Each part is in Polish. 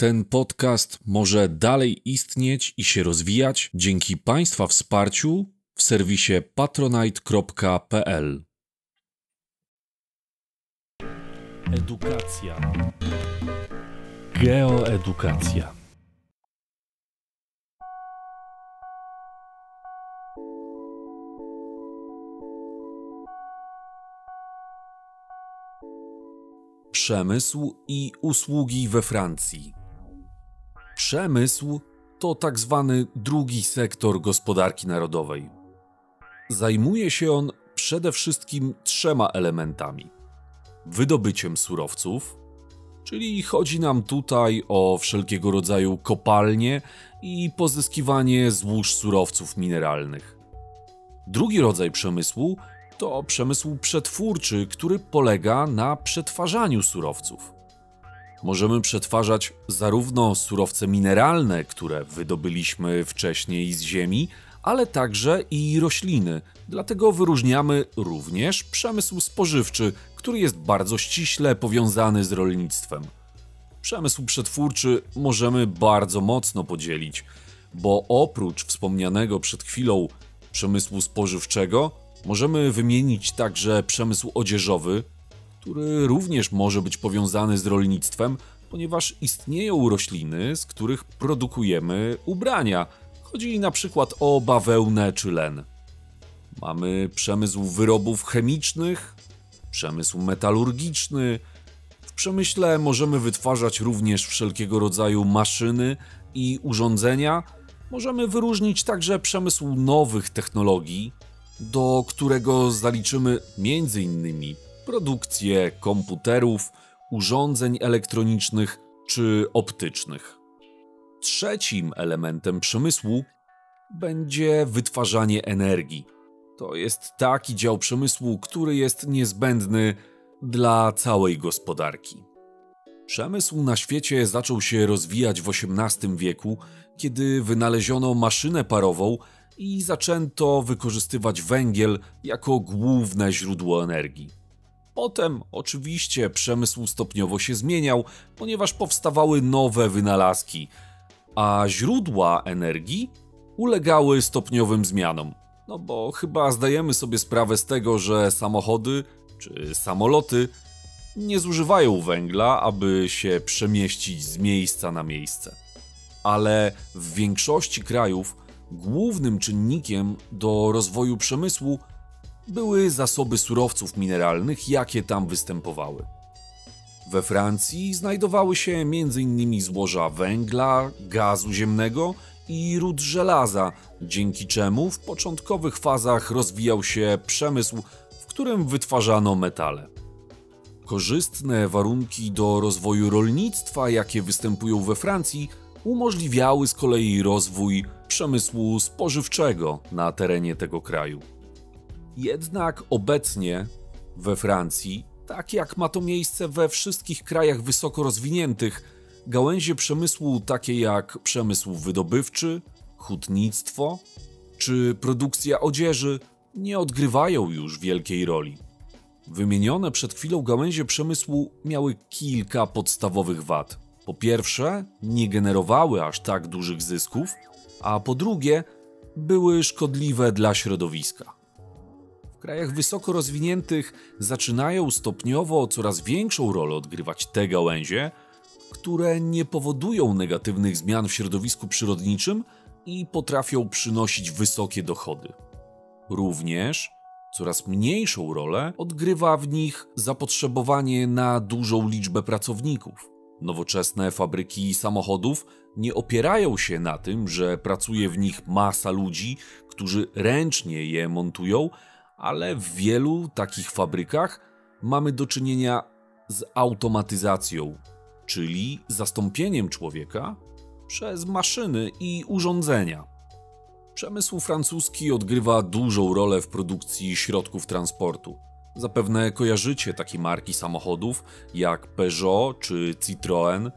Ten podcast może dalej istnieć i się rozwijać dzięki Państwa wsparciu w serwisie patronite.pl. Edukacja. Geoedukacja. Przemysł i usługi we Francji. Przemysł to tak zwany drugi sektor gospodarki narodowej. Zajmuje się on przede wszystkim trzema elementami: wydobyciem surowców, czyli chodzi nam tutaj o wszelkiego rodzaju kopalnie i pozyskiwanie złóż surowców mineralnych. Drugi rodzaj przemysłu to przemysł przetwórczy, który polega na przetwarzaniu surowców. Możemy przetwarzać zarówno surowce mineralne, które wydobyliśmy wcześniej z ziemi, ale także i rośliny. Dlatego wyróżniamy również przemysł spożywczy, który jest bardzo ściśle powiązany z rolnictwem. Przemysł przetwórczy możemy bardzo mocno podzielić, bo oprócz wspomnianego przed chwilą przemysłu spożywczego, możemy wymienić także przemysł odzieżowy, który również może być powiązany z rolnictwem, ponieważ istnieją rośliny, z których produkujemy ubrania. Chodzi na przykład o bawełnę czy len. Mamy przemysł wyrobów chemicznych, przemysł metalurgiczny. W przemyśle możemy wytwarzać również wszelkiego rodzaju maszyny i urządzenia. Możemy wyróżnić także przemysł nowych technologii, do którego zaliczymy m.in produkcję komputerów, urządzeń elektronicznych czy optycznych. Trzecim elementem przemysłu będzie wytwarzanie energii. To jest taki dział przemysłu, który jest niezbędny dla całej gospodarki. Przemysł na świecie zaczął się rozwijać w XVIII wieku, kiedy wynaleziono maszynę parową i zaczęto wykorzystywać węgiel jako główne źródło energii. Potem oczywiście przemysł stopniowo się zmieniał, ponieważ powstawały nowe wynalazki, a źródła energii ulegały stopniowym zmianom. No bo chyba zdajemy sobie sprawę z tego, że samochody czy samoloty nie zużywają węgla, aby się przemieścić z miejsca na miejsce. Ale w większości krajów głównym czynnikiem do rozwoju przemysłu były zasoby surowców mineralnych, jakie tam występowały. We Francji znajdowały się m.in. złoża węgla, gazu ziemnego i ród żelaza, dzięki czemu w początkowych fazach rozwijał się przemysł, w którym wytwarzano metale. Korzystne warunki do rozwoju rolnictwa, jakie występują we Francji, umożliwiały z kolei rozwój przemysłu spożywczego na terenie tego kraju. Jednak obecnie we Francji, tak jak ma to miejsce we wszystkich krajach wysoko rozwiniętych, gałęzie przemysłu takie jak przemysł wydobywczy, hutnictwo czy produkcja odzieży nie odgrywają już wielkiej roli. Wymienione przed chwilą gałęzie przemysłu miały kilka podstawowych wad. Po pierwsze, nie generowały aż tak dużych zysków, a po drugie, były szkodliwe dla środowiska. W krajach wysoko rozwiniętych zaczynają stopniowo coraz większą rolę odgrywać te gałęzie, które nie powodują negatywnych zmian w środowisku przyrodniczym i potrafią przynosić wysokie dochody. Również coraz mniejszą rolę odgrywa w nich zapotrzebowanie na dużą liczbę pracowników. Nowoczesne fabryki samochodów nie opierają się na tym, że pracuje w nich masa ludzi, którzy ręcznie je montują, ale w wielu takich fabrykach mamy do czynienia z automatyzacją, czyli zastąpieniem człowieka przez maszyny i urządzenia. Przemysł francuski odgrywa dużą rolę w produkcji środków transportu. Zapewne kojarzycie takie marki samochodów jak Peugeot czy Citroën,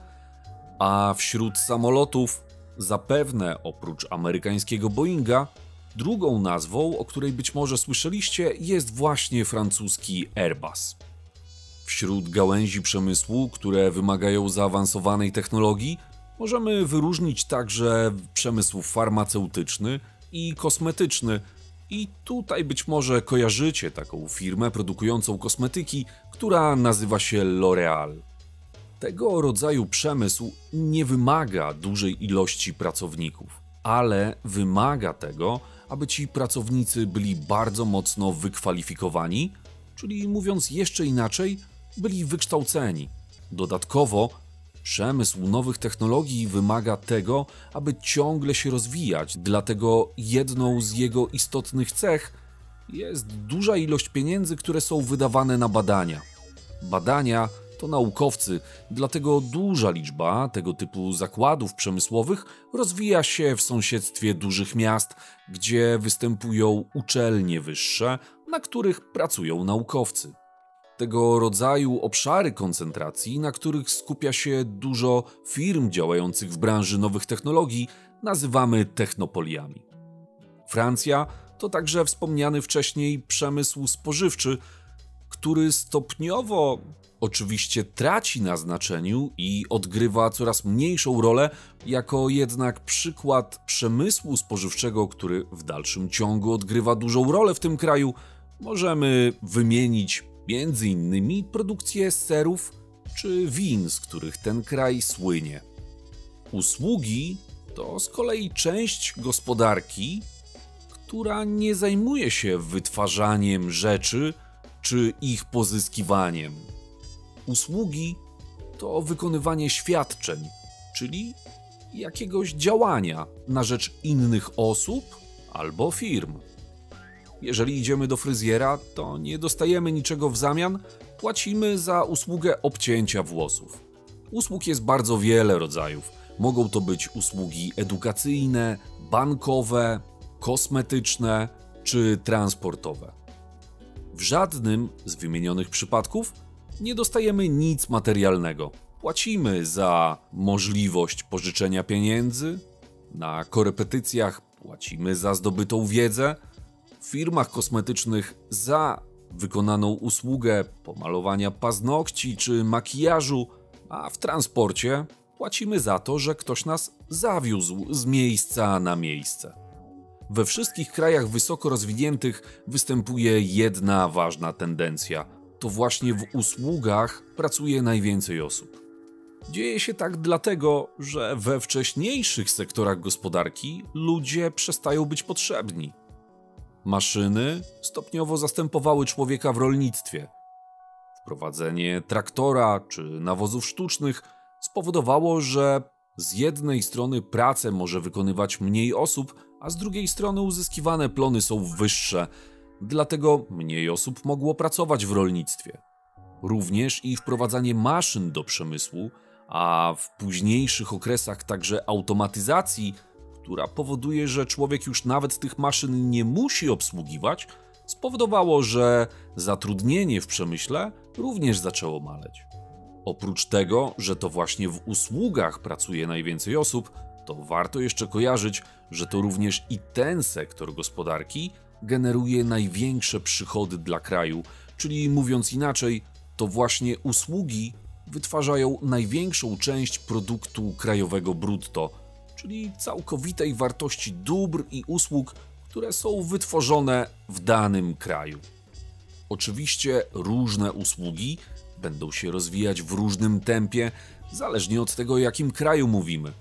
a wśród samolotów zapewne oprócz amerykańskiego Boeinga Drugą nazwą, o której być może słyszeliście, jest właśnie francuski Airbus. Wśród gałęzi przemysłu, które wymagają zaawansowanej technologii, Możemy wyróżnić także przemysł farmaceutyczny i kosmetyczny. I tutaj być może kojarzycie taką firmę produkującą kosmetyki, która nazywa się L'Oréal. Tego rodzaju przemysł nie wymaga dużej ilości pracowników, ale wymaga tego, aby ci pracownicy byli bardzo mocno wykwalifikowani, czyli mówiąc jeszcze inaczej, byli wykształceni. Dodatkowo Przemysł nowych technologii wymaga tego, aby ciągle się rozwijać, dlatego jedną z jego istotnych cech jest duża ilość pieniędzy, które są wydawane na badania. Badania to naukowcy, dlatego duża liczba tego typu zakładów przemysłowych rozwija się w sąsiedztwie dużych miast, gdzie występują uczelnie wyższe, na których pracują naukowcy tego rodzaju obszary koncentracji, na których skupia się dużo firm działających w branży nowych technologii, nazywamy technopoliami. Francja to także wspomniany wcześniej przemysł spożywczy, który stopniowo oczywiście traci na znaczeniu i odgrywa coraz mniejszą rolę, jako jednak przykład przemysłu spożywczego, który w dalszym ciągu odgrywa dużą rolę w tym kraju, możemy wymienić między innymi produkcję serów czy win, z których ten kraj słynie. Usługi to z kolei część gospodarki, która nie zajmuje się wytwarzaniem rzeczy czy ich pozyskiwaniem. Usługi to wykonywanie świadczeń, czyli jakiegoś działania na rzecz innych osób albo firm. Jeżeli idziemy do fryzjera, to nie dostajemy niczego w zamian, płacimy za usługę obcięcia włosów. Usług jest bardzo wiele rodzajów. Mogą to być usługi edukacyjne, bankowe, kosmetyczne czy transportowe. W żadnym z wymienionych przypadków nie dostajemy nic materialnego. Płacimy za możliwość pożyczenia pieniędzy, na korepetycjach płacimy za zdobytą wiedzę, w firmach kosmetycznych za wykonaną usługę pomalowania paznokci czy makijażu, a w transporcie płacimy za to, że ktoś nas zawiózł z miejsca na miejsce. We wszystkich krajach wysoko rozwiniętych występuje jedna ważna tendencja. To właśnie w usługach pracuje najwięcej osób. Dzieje się tak dlatego, że we wcześniejszych sektorach gospodarki ludzie przestają być potrzebni. Maszyny stopniowo zastępowały człowieka w rolnictwie. Wprowadzenie traktora czy nawozów sztucznych spowodowało, że z jednej strony pracę może wykonywać mniej osób, a z drugiej strony uzyskiwane plony są wyższe, dlatego mniej osób mogło pracować w rolnictwie. Również i wprowadzanie maszyn do przemysłu, a w późniejszych okresach także automatyzacji która powoduje, że człowiek już nawet tych maszyn nie musi obsługiwać, spowodowało, że zatrudnienie w przemyśle również zaczęło maleć. Oprócz tego, że to właśnie w usługach pracuje najwięcej osób, to warto jeszcze kojarzyć, że to również i ten sektor gospodarki generuje największe przychody dla kraju, czyli mówiąc inaczej, to właśnie usługi wytwarzają największą część produktu krajowego brutto czyli całkowitej wartości dóbr i usług, które są wytworzone w danym kraju. Oczywiście różne usługi będą się rozwijać w różnym tempie, zależnie od tego, o jakim kraju mówimy.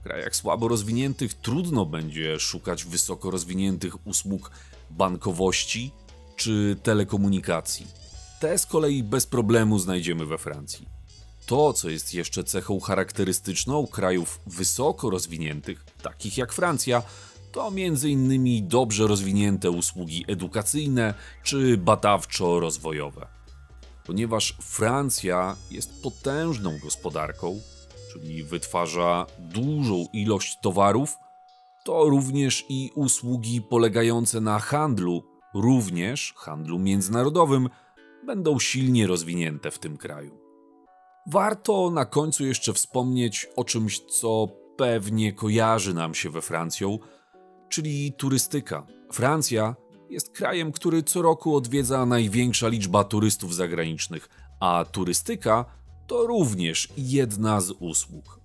W krajach słabo rozwiniętych trudno będzie szukać wysoko rozwiniętych usług bankowości czy telekomunikacji. Te z kolei bez problemu znajdziemy we Francji. To, co jest jeszcze cechą charakterystyczną krajów wysoko rozwiniętych, takich jak Francja, to m.in. dobrze rozwinięte usługi edukacyjne czy badawczo-rozwojowe. Ponieważ Francja jest potężną gospodarką, czyli wytwarza dużą ilość towarów, to również i usługi polegające na handlu, również handlu międzynarodowym, będą silnie rozwinięte w tym kraju. Warto na końcu jeszcze wspomnieć o czymś, co pewnie kojarzy nam się we Francją, czyli turystyka. Francja jest krajem, który co roku odwiedza największa liczba turystów zagranicznych, a turystyka to również jedna z usług.